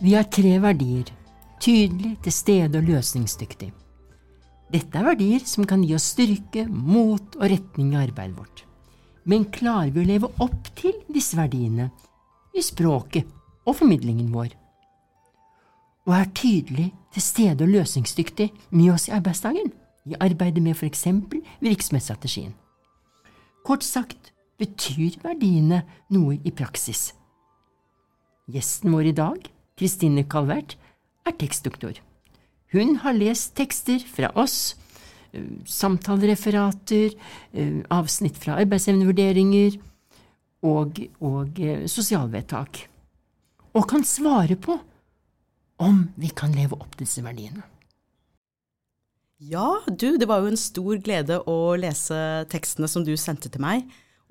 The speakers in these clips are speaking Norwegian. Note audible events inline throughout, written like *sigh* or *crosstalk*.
Vi har tre verdier tydelig, til stede og løsningsdyktig. Dette er verdier som kan gi oss styrke, mot og retning i arbeidet vårt. Men klarer vi å leve opp til disse verdiene i språket og formidlingen vår? Og er tydelig, til stede og løsningsdyktig med oss i arbeidsdagen, i arbeidet med eksempel virksomhetsstrategien? Kort sagt betyr verdiene noe i praksis. Gjesten vår i dag, Kristine Calvert, er tekstdoktor. Hun har lest tekster fra oss, eh, samtalereferater, eh, avsnitt fra arbeidsevnevurderinger og, og eh, sosialvedtak, og kan svare på om vi kan leve opp disse verdiene. Ja, du, det var jo en stor glede å lese tekstene som du sendte til meg.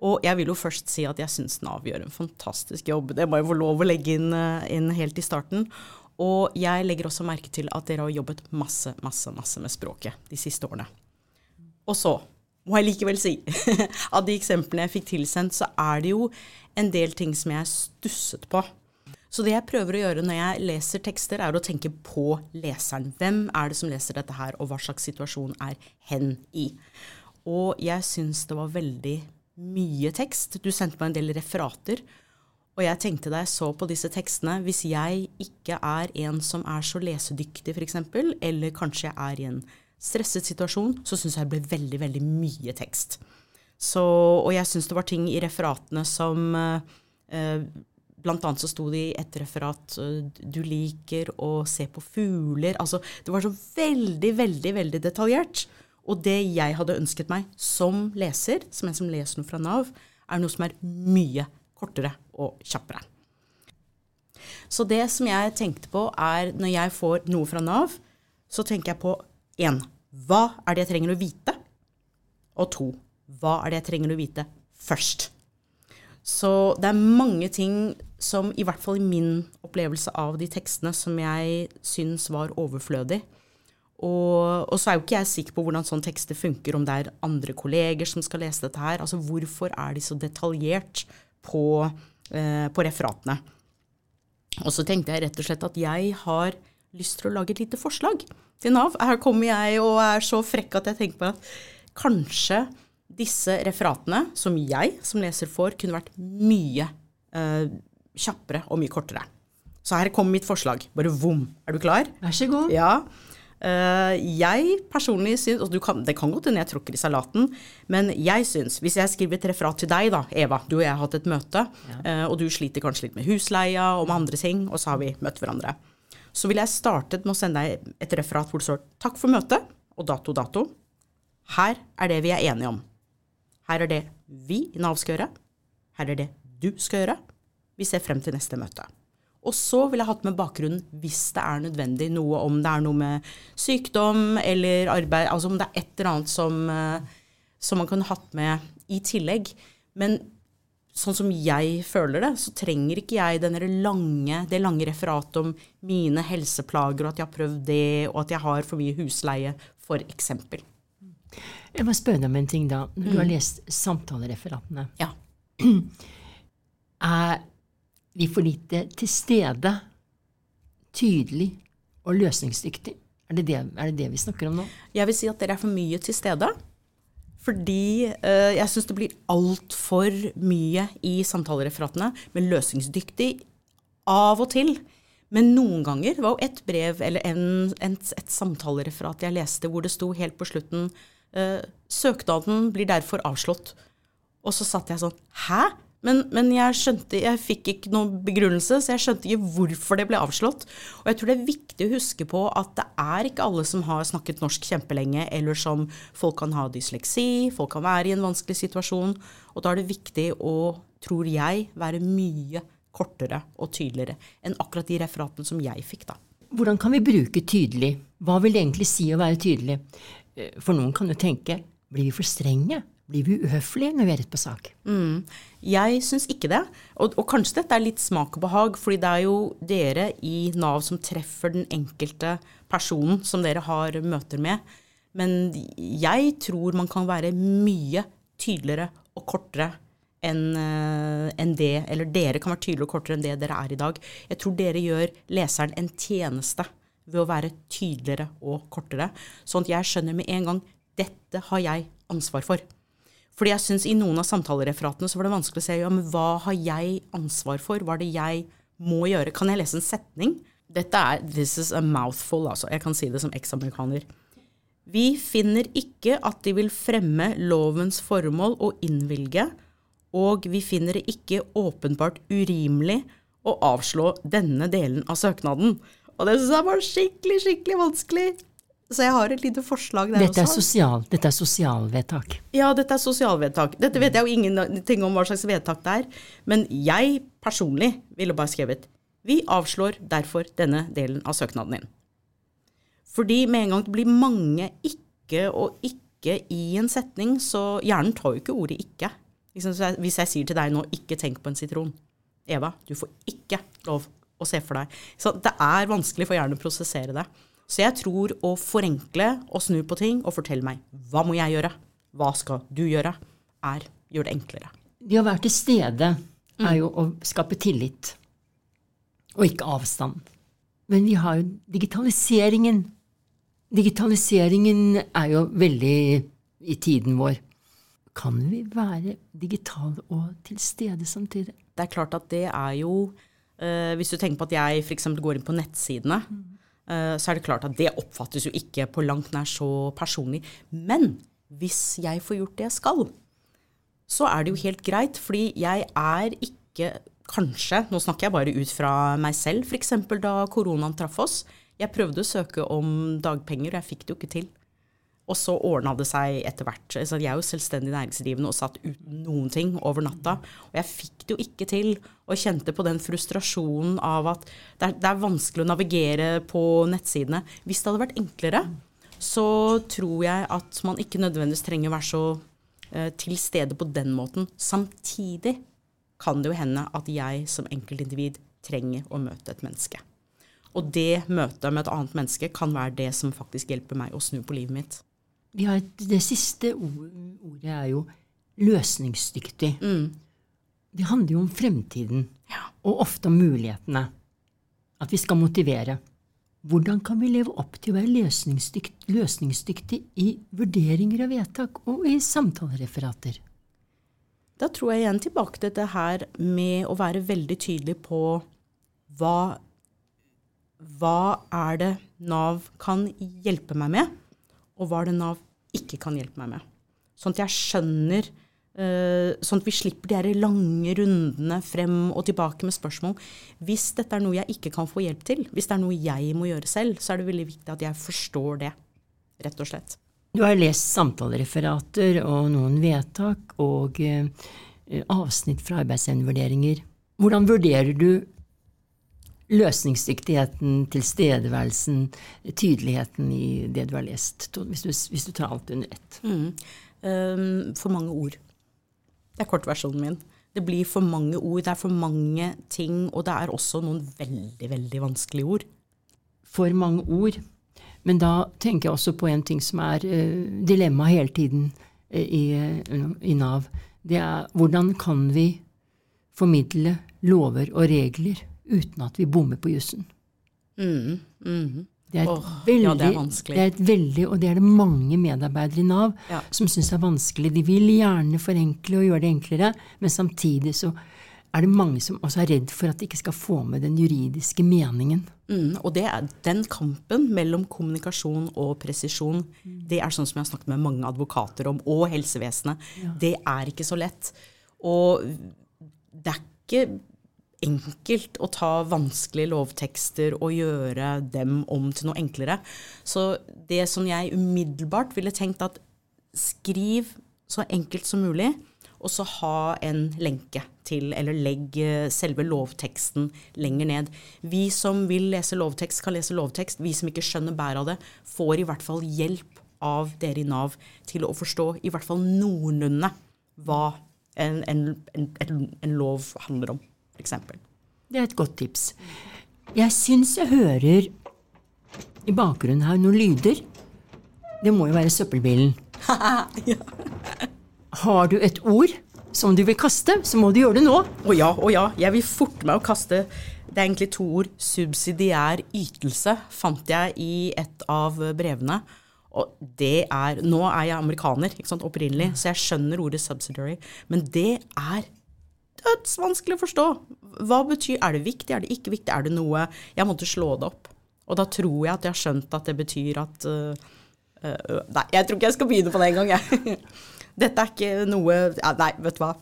Og jeg vil jo først si at jeg syns Nav gjør en fantastisk jobb. Det må jeg få lov å legge inn, inn helt i starten. Og jeg legger også merke til at dere har jobbet masse, masse, masse med språket de siste årene. Og så må jeg likevel si *laughs* av de eksemplene jeg fikk tilsendt, så er det jo en del ting som jeg stusset på. Så det jeg prøver å gjøre når jeg leser tekster, er å tenke på leseren. Hvem er det som leser dette her, og hva slags situasjon er hen i? Og jeg syns det var veldig mye tekst. Du sendte meg en del referater. Og jeg tenkte da jeg så på disse tekstene, hvis jeg ikke er en som er så lesedyktig f.eks., eller kanskje jeg er i en stresset situasjon, så syns jeg det ble veldig, veldig mye tekst. Så, og jeg syns det var ting i referatene som eh, Blant annet så sto det i et referat eh, du liker å se på fugler. Altså, det var så veldig, veldig, veldig detaljert. Og det jeg hadde ønsket meg som leser, som en som leser noe fra Nav, er noe som er mye kortere og kjappere. Så det som jeg tenkte på, er når jeg får noe fra Nav, så tenker jeg på én hva er det jeg trenger å vite? Og to hva er det jeg trenger å vite først? Så det er mange ting som, i hvert fall i min opplevelse av de tekstene, som jeg syns var overflødig. Og, og, så er jo ikke jeg sikker på hvordan sånne tekster funker, om det er andre kolleger som skal lese dette her. Altså hvorfor er de så detaljert på, eh, på referatene. Og så tenkte jeg rett og slett at jeg har lyst til å lage et lite forslag til Nav. Her kommer jeg og er så frekk at jeg tenker på at kanskje disse referatene, som jeg som leser får, kunne vært mye eh, kjappere og mye kortere. Så her kommer mitt forslag. Bare vom. Er du klar? Vær så god. Ja. Uh, jeg personlig syns og kan, Det kan godt hende jeg tråkker i salaten, men jeg syns Hvis jeg skriver et referat til deg, da, Eva, du og jeg har hatt et møte, ja. uh, og du sliter kanskje litt med husleia og med andre ting, og så har vi møtt hverandre, så ville jeg startet med å sende deg et referat hvor det står 'Takk for møtet' og dato, dato. Her er det vi er enige om. Her er det vi i Nav skal gjøre. Her er det du skal gjøre. Vi ser frem til neste møte. Og så ville jeg hatt med bakgrunnen hvis det er nødvendig, noe om det er noe med sykdom eller arbeid, altså om det er et eller annet som, eh, som man kunne hatt med i tillegg. Men sånn som jeg føler det, så trenger ikke jeg lange, det lange referatet om mine helseplager, og at jeg har prøvd det, og at jeg har for mye husleie, f.eks. Jeg må spørre deg om en ting, da. Når mm. du har mm. lest samtalereferatene, ja. *clears throat* er vi for lite til stede, tydelig og løsningsdyktig. Er det det, er det det, vi snakker om nå? Jeg vil si at dere er for mye til stede. Fordi uh, jeg syns det blir altfor mye i samtalereferatene, men løsningsdyktig av og til. Men noen ganger var jo et brev eller en, en, et samtalereferat jeg leste, hvor det sto helt på slutten uh, Søknaden blir derfor avslått. Og så satt jeg sånn Hæ? Men, men, jeg skjønte, jeg fikk ikke noen begrunnelse, så jeg skjønte ikke hvorfor det ble avslått. Og jeg tror det er viktig å huske på at det er ikke alle som har snakket norsk kjempelenge, eller som folk kan ha dysleksi, folk kan være i en vanskelig situasjon. Og da er det viktig å, tror jeg, være mye kortere og tydeligere enn akkurat de referatene som jeg fikk, da. Hvordan kan vi bruke tydelig? Hva vil det egentlig si å være tydelig? Eh, for noen kan jo tenke blir vi for strenge? Blir vi uhøflige når vi er rett på sak? Mm. Jeg syns ikke det. Og, og, kanskje dette er litt smak og behag, fordi det er jo dere i Nav som treffer den enkelte personen som dere har møter med. Men jeg tror man kan være mye tydeligere og kortere enn en enn det, eller dere kan være tydeligere og kortere enn det dere er i dag. Jeg tror dere gjør leseren en tjeneste ved å være tydeligere og kortere, sånn at jeg skjønner med en gang dette har jeg ansvar for. Fordi jeg syns i noen av samtalereferatene så var det vanskelig å se ja, men hva har jeg ansvar for, hva er det jeg må gjøre? Kan jeg lese en setning? Dette er this is a mouthful, altså. Jeg kan si det som eksamerikaner. Vi finner ikke at de vil fremme lovens formål og innvilge, og vi finner det ikke åpenbart urimelig å avslå denne delen av søknaden. Og det syns jeg var skikkelig, skikkelig vanskelig. Så jeg har et lite forslag der Dette er, også. sosial, dette er sosialvedtak. Ja, dette er sosialvedtak. Dette vet jeg jo ingenting om hva slags vedtak det er. Men jeg personlig ville bare skrevet Vi avslår derfor denne delen av søknaden din. Fordi med en gang det blir mange ikke og ikke i en setning, så hjernen tar jo ikke ordet ikke. Liksom, Hvis jeg sier til deg nå 'ikke tenk på en sitron', Eva, du får ikke lov å se for deg. Så det er vanskelig for hjernen å prosessere det. Så jeg tror å forenkle og snu på ting og fortelle meg 'hva må jeg gjøre', hva skal du gjøre, er gjør det enklere. Det å være til stede er jo å skape tillit, og ikke avstand. Men vi har jo digitaliseringen. Digitaliseringen er jo veldig i tiden vår. Kan vi være digitale og til stede samtidig? Det er klart at det er jo eh, Hvis du tenker på at jeg f.eks. går inn på nettsidene, eh, så er det klart at det oppfattes jo ikke på langt nær så personlig. Men hvis jeg får gjort det jeg skal, så er det jo helt greit, fordi jeg er ikke Kanskje, nå snakker jeg bare ut fra meg selv, f.eks. da koronaen traff oss. Jeg prøvde å søke om dagpenger, og jeg fikk det jo ikke til. Og så ordna det seg etter hvert. Så jeg er jo selvstendig næringsdrivende og satt uten noen ting over natta. Og jeg fikk det jo ikke til, og kjente på den frustrasjonen av at det er, det er vanskelig å navigere på nettsidene. Hvis det hadde vært enklere, så tror jeg at man ikke nødvendigvis trenger å være så eh, til stede på den måten. Samtidig kan det jo hende at jeg som enkeltindivid trenger å møte et menneske. Og det møtet med et annet menneske kan være det som faktisk hjelper meg å snu på livet mitt. Vi har et, det siste ordet er jo løsningsdyktig. Det handler jo om fremtiden, Ja. og ofte om mulighetene. At vi skal motivere. Hvordan kan vi leve opp til å være løsningsdykt, løsningsdyktig i vurderinger av vedtak og i samtalereferater? Da tror jeg igjen tilbake til dette her med å være veldig tydelig på hva, hva er det Nav kan hjelpe meg med, og hva det Nav ikke kan hjelpe meg med. Sånn at jeg skjønner eh, Sånn at vi slipper de her lange rundene frem og tilbake med spørsmål. Hvis dette er noe jeg ikke kan få hjelp til, hvis det er noe jeg må gjøre selv, så er det veldig viktig at jeg forstår det, rett og slett. Du har lest samtalereferater og noen vedtak og eh, avsnitt fra arbeidsevnevurderinger. Hvordan vurderer du løsningsdyktigheten, tilstedeværelsen, tydeligheten i det du har lest, hvis du, hvis du tar alt under ett? Um, for mange ord. Det er kortversjonen min. Det blir for mange ord, det er for mange ting, og det er også noen veldig, veldig vanskelige ord. For mange ord. Men da tenker jeg også på en ting som er uh, dilemma hele tiden uh, i, uh, i Nav. Det er hvordan kan vi formidle lover og regler uten at vi bommer på jussen? Mm, mhm. Det er, et veldig, ja, det er vanskelig. det er et veldig, og det er det mange medarbeidere i Nav Ja. som syns er vanskelig. De vil gjerne forenkle og gjøre det enklere, men samtidig så er det mange som også er redd for at de ikke skal få med den juridiske meningen. Mm, og det er den kampen mellom kommunikasjon og presisjon, det er sånn som jeg har snakket med mange advokater om, og helsevesenet. Det er ikke så lett. Og det er ikke enkelt å ta vanskelige lovtekster og gjøre dem om til noe enklere. Så det som jeg umiddelbart ville tenkt at skriv så enkelt som mulig, og så ha en lenke til, eller legg eh, selve lovteksten lenger ned. Vi som vil lese lovtekst, kan lese lovtekst. Vi som ikke skjønner bæret av det, får i hvert fall hjelp av dere i Nav til å forstå i hvert fall noenlunde hva en, en, en, en, lov handler om, f.eks. Det er et godt tips. Jeg syns jeg hører i bakgrunnen her noen lyder. Det må jo være søppelbilen. *laughs* Har du et ord som du vil kaste, så må du gjøre det nå. Å ja, å ja. Jeg vil forte meg å kaste Det er egentlig to ord. Subsidiær ytelse fant jeg i et av brevene. Og det er Nå er jeg amerikaner, ikke sant, opprinnelig, så jeg skjønner ordet subsidiary. Men det er dødsvanskelig å forstå. Hva betyr Er det viktig, er det ikke viktig, er det noe Jeg måtte slå det opp. Og da tror jeg at jeg har skjønt at det betyr at uh, uh, Nei, jeg tror ikke jeg skal begynne på det engang, jeg. *laughs* Dette er ikke noe ja, Nei, vet du hva.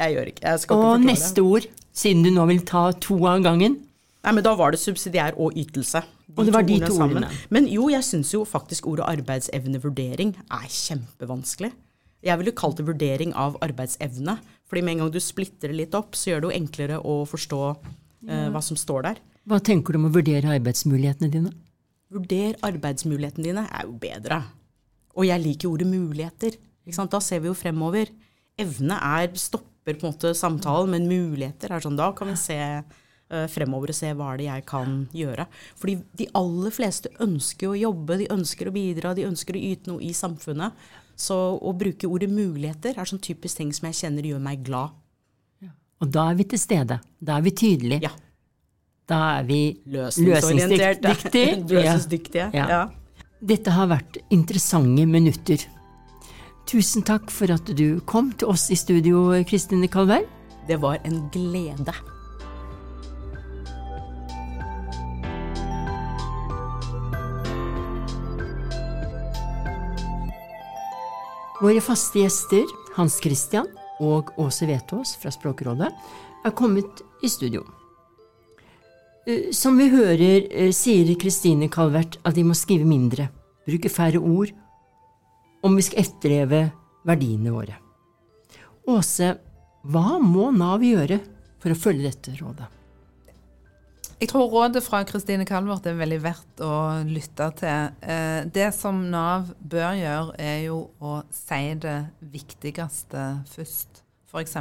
Jeg gjør ikke. Jeg skal og ikke neste ord, siden du nå vil ta to av gangen. Nei, men da var det subsidiær og ytelse. De og det var de to ordene. Men jo, jeg syns jo faktisk ordet arbeidsevnevurdering er kjempevanskelig. Jeg ville kalt det vurdering av arbeidsevne. fordi med en gang du splitter det litt opp, så gjør det jo enklere å forstå uh, hva som står der. Hva tenker du om å vurdere arbeidsmulighetene dine? Vurder arbeidsmulighetene dine er jo bedre. Og jeg liker ordet muligheter. Da ser vi jo fremover. Evne er stopper på en måte samtalen, men muligheter er sånn Da kan vi se uh, fremover og se hva er det jeg kan gjøre. Fordi de aller fleste ønsker å jobbe, de ønsker å bidra, de ønsker å yte noe i samfunnet. Så å bruke ordet muligheter er sånn typisk ting som jeg kjenner gjør meg glad. Ja. Og da er vi til stede. Da er vi tydelige. Ja. Da er vi løsningsdyktige. *laughs* løsningsdyktige. Ja. Ja. Dette har vært interessante minutter. Tusen takk for at du kom til oss i studio, Kristine Kalvær. Det var en glede. Våre faste gjester, Hans Christian og Åse Vetås fra Språkrådet, er kommet i studio. Eh, som vi hører, eh, sier Kristine Calvert at de må skrive mindre, bruke færre ord, om vi skal etterleve verdiene våre. Åse, hva må Nav gjøre for å følge dette rådet? Jeg tror rådet fra Kristine Calvert er veldig verdt å lytte til. Eh, det som Nav bør gjøre, er jo å si det viktigste først. F.eks.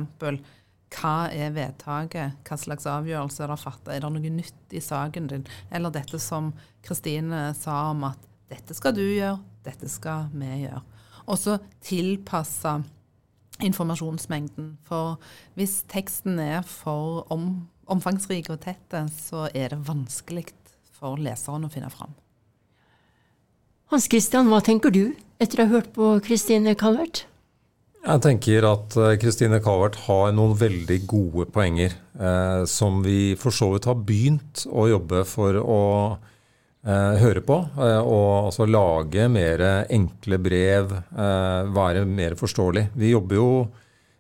Hva er vedtaket? Hva slags avgjørelse er det fattet? Er det noe nytt i saken din? Eller dette som Kristine sa om at dette skal du gjøre, dette skal vi gjøre. Og så tilpasse informasjonsmengden. For hvis teksten er for om, omfangsrik og tett, så er det vanskelig for leseren å finne fram. Hans Christian, hva tenker du etter å ha hørt på Kristine Calvert? Jeg tenker at Kristine eh, Calvert har noen veldig gode poenger eh, som vi for så vidt har begynt å jobbe for å eh, høre på. Eh, og altså lage mer enkle brev, eh, være mer forståelig. Vi jobber jo,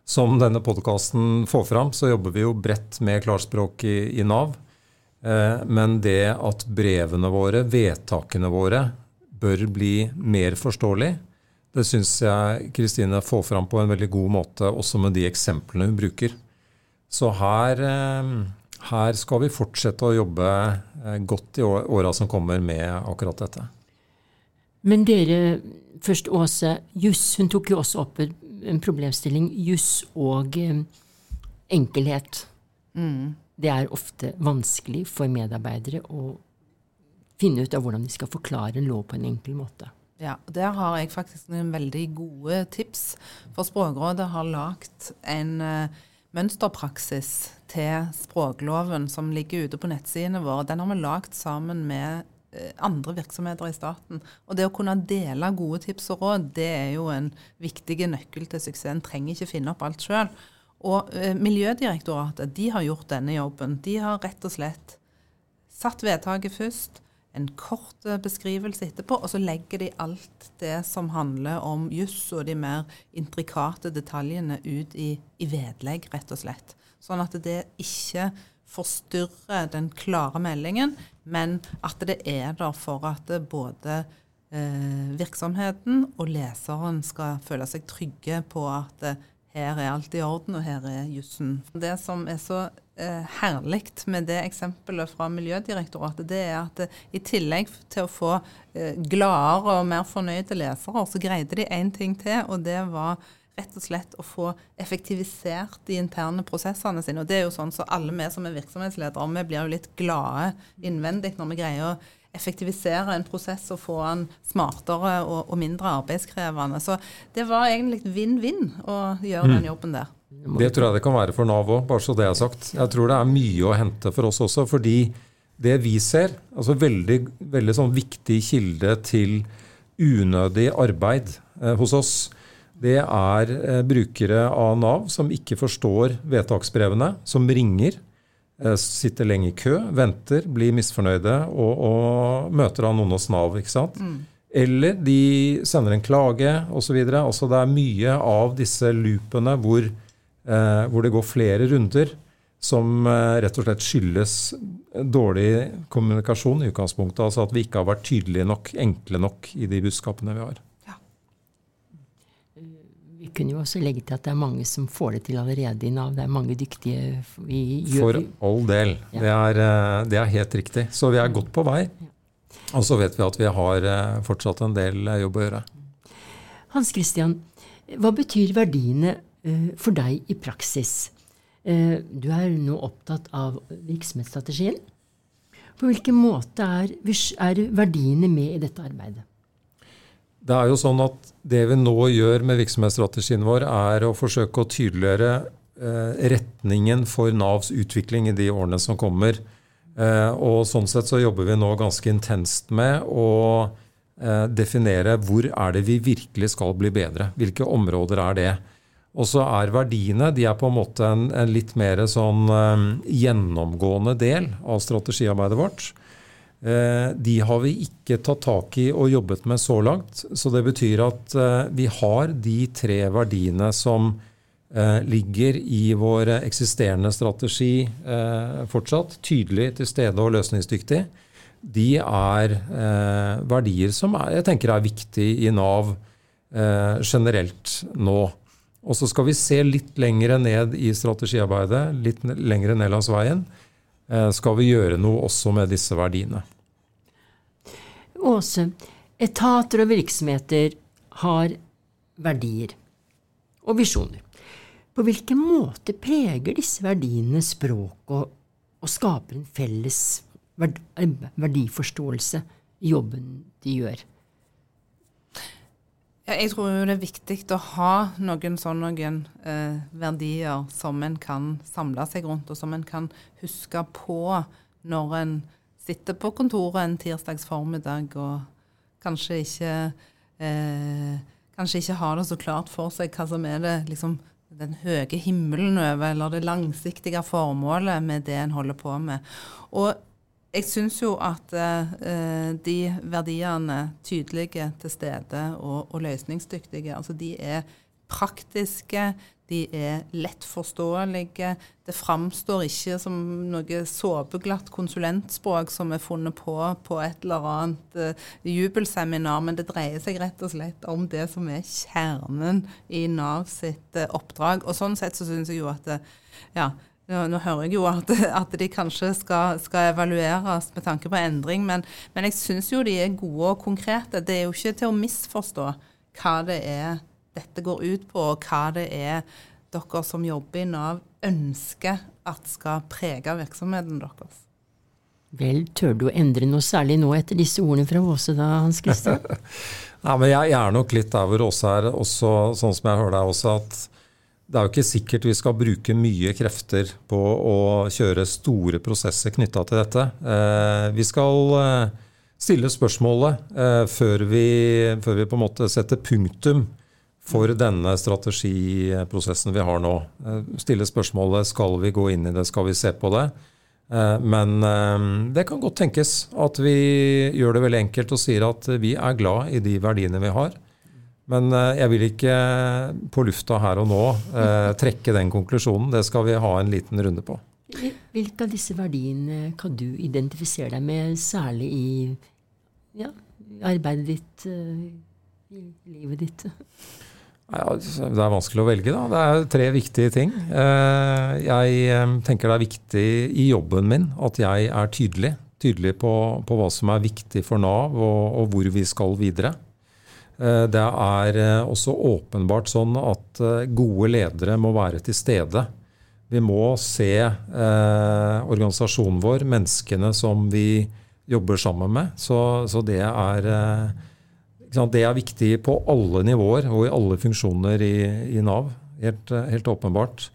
som denne podkasten får fram, så jobber vi jo bredt med klarspråk i, i Nav. Eh, men det at brevene våre, vedtakene våre, bør bli mer forståelig det syns jeg Kristine får fram på en veldig god måte, også med de eksemplene hun bruker. Så her, eh, her skal vi fortsette å jobbe eh, godt i åra som kommer med akkurat dette. Men dere, først Åse. Juss, hun tok jo også opp en problemstilling. Juss og eh, enkelhet. Mm. Det er ofte vanskelig for medarbeidere å finne ut av hvordan de skal forklare en lov på en enkel måte. Ja, Der har jeg faktisk noen veldig gode tips. For Språkrådet har lagt en uh, mønsterpraksis til språkloven som ligger ute på nettsidene våre. Den har vi lagd sammen med andre virksomheter i staten. Og det å kunne dele gode tips og råd, det er jo en viktig nøkkel til suksess. En trenger ikke finne opp alt sjøl. Og eh, Miljødirektoratet de har gjort denne jobben. De har rett og slett satt vedtaket først en kort eh, beskrivelse etterpå, og så legger de alt det som handler om juss og de mer intrikate detaljene ut i, i, vedlegg, rett og slett. Sånn at det ikke forstyrrer den klare meldingen, men at det er der for at både eh, virksomheten og leseren skal føle seg trygge på at eh, her er alt i orden, og her er jussen. Det som er så eh, herlig med det eksempelet fra Miljødirektoratet, det er at eh, i tillegg til å få eh, gladere og mer fornøyde lesere, så greide de én ting til, og det var rett og slett å få effektivisert de interne prosessene sine. Og det er jo sånn så alle vi som er virksomhetsledere, vi blir jo litt glade innvendig når vi greier å effektivisere en prosess og få den smartere og, og mindre arbeidskrevende. Så det var egentlig vinn-vinn å gjøre den jobben der. Det tror jeg det kan være for Nav òg, bare så det er sagt. Jeg tror det er mye å hente for oss også, fordi det vi ser, altså veldig, veldig sånn viktig kilde til unødig arbeid eh, hos oss, det er eh, brukere av Nav som ikke forstår vedtaksbrevene, som ringer, eh, sitter lenge i kø, venter, blir misfornøyde og, og møter av noen hos Nav. ikke sant? Mm. Eller de sender en klage osv. Altså det er mye av disse loopene hvor, eh, hvor det går flere runder som eh, rett og slett skyldes dårlig kommunikasjon i utgangspunktet. Altså at vi ikke har vært tydelige nok, enkle nok i de budskapene vi har. Kunne jo også legge til at det er mange som får det til allerede i Nav. Det er mange dyktige vi For all del. Ja. Det, er, eh, det, er, helt riktig. Så vi er godt på vei. Og så vet vi at vi har eh, fortsatt en del jobb å gjøre. Hans Christian, hva betyr verdiene for deg i praksis? Eh, du er nå opptatt av virksomhetsstrategien. På hvilken måte er, er, verdiene med i dette arbeidet? Det er jo sånn at Det vi nå gjør med virksomhetsstrategien vår, er å forsøke å tydeliggjøre eh, retningen for Navs utvikling i de årene som kommer. Eh, og Sånn sett så jobber vi nå ganske intenst med å definere hvor er det vi virkelig skal bli bedre. Hvilke områder er det? Og så er verdiene de er på en måte en, en litt mer sånn gjennomgående del av strategiarbeidet vårt. Eh, de har vi ikke tatt tak i og jobbet med så langt. Så det betyr at eh, vi har de tre verdiene som eh, ligger i vår eksisterende strategi fortsatt. Tydelig, til stede og løsningsdyktig. De er verdier som jeg tenker er viktige i Nav generelt nå. Og så skal vi se litt lengre ned i strategiarbeidet, litt lengre ned langs veien. Eh, skal vi gjøre noe også med disse verdiene. Åse, etater og virksomheter har verdier og visjoner. På hvilken måte preger disse verdiene språket og, og, skaper en felles verdiforståelse i jobben de gjør? Jeg tror det er viktig å ha noen sånne eh, verdier som en kan samle seg rundt, og som en kan huske på når en sitter på kontoret en tirsdags formiddag og kanskje ikke, eh, kanskje ikke har det så klart for seg hva som er det, liksom, den høye himmelen over, eller det langsiktige formålet med det en holder på med. Og jeg syns jo at uh, de verdiene, tydelige, til stede og, og, løsningsdyktige, altså de er praktiske, de er lett forståelige. Det framstår ikke som noe såpeglatt konsulentspråk som er funnet på på et eller annet uh, jubelseminar, men det dreier seg rett og slett om det som er kjernen i Nav sitt uh, oppdrag. Og sånn sett så syns jeg jo at ja, nå, nå, hører jeg jo at, at de kanskje skal, skal, evalueres med tanke på endring, men, men jeg syns jo de er gode og konkrete. Det er jo ikke til å misforstå hva det er dette går ut på, og hva det er dere som jobber i Nav ønsker at skal prege virksomheten deres. Vel, tør du å endre noe særlig nå etter disse ordene fra Åse da, Hans Christian? *laughs* Nei, men jeg, jeg, er nok litt der hvor Åse er, også, sånn som jeg hører deg også, at det er jo ikke sikkert vi skal bruke mye krefter på å kjøre store prosesser knytta til dette. Eh, vi skal eh, stille spørsmålet eh, før vi, før vi, på en måte setter punktum for denne strategiprosessen vi har nå. Stille spørsmålet skal vi gå inn i det, skal vi se på det. Men det kan godt tenkes at vi gjør det veldig enkelt og sier at vi er glad i de verdiene vi har. Men eh, jeg vil ikke på lufta her og nå eh, trekke den konklusjonen. Det skal vi ha en liten runde på. Hvilke av disse verdiene kan du identifisere deg med, særlig i ja, arbeidet ditt, eh, i livet ditt? Ja, det er vanskelig å velge, da. Det er tre viktige ting. Jeg tenker det er viktig i jobben min at jeg er tydelig. Tydelig på, på hva som er viktig for Nav, og, og hvor vi skal videre. Eh, det er eh, også åpenbart sånn at eh, gode ledere må være til stede. Vi må se organisasjonen vår, menneskene som vi jobber sammen med. Så, så det, er, det er viktig på alle nivåer og i alle funksjoner i, i Nav. Helt, helt åpenbart.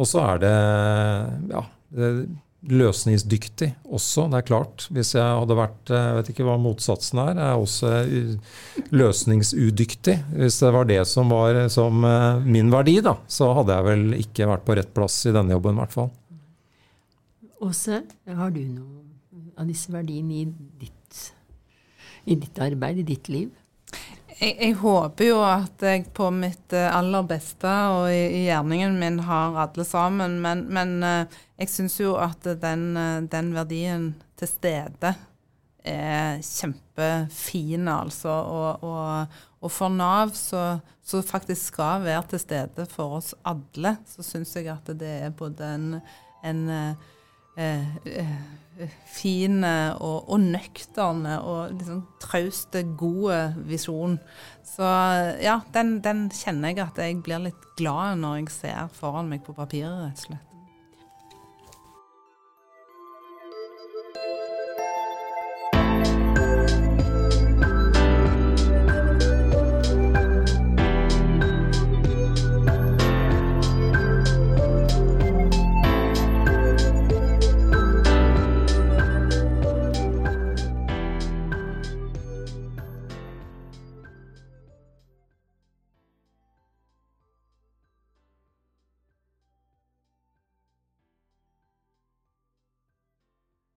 Og så er det ja, løsningsdyktig også. Det er klart. Hvis jeg hadde vært Jeg vet ikke hva motsatsen er. Jeg er også løsningsudyktig. Hvis det var det som var som eh, min verdi, da, så hadde jeg vel ikke vært på rett plass i denne jobben, i hvert fall. Åse, har du noe av disse verdiene i ditt, i ditt arbeid, i ditt liv? Jeg, jeg, håper jo at jeg på mitt eh, aller beste og i, i gjerningen min har alle sammen, men, men eh, jeg syns jo at den, eh, den, verdien til stede er kjempefin, altså. Og, og, og for Nav, som faktisk skal være til stede for oss alle, så syns jeg at det er både en, en fine og, og nøkterne og liksom trauste, gode visjon. Så ja, den, den, kjenner jeg at jeg blir litt glad når jeg ser foran meg på papiret, rett og slett.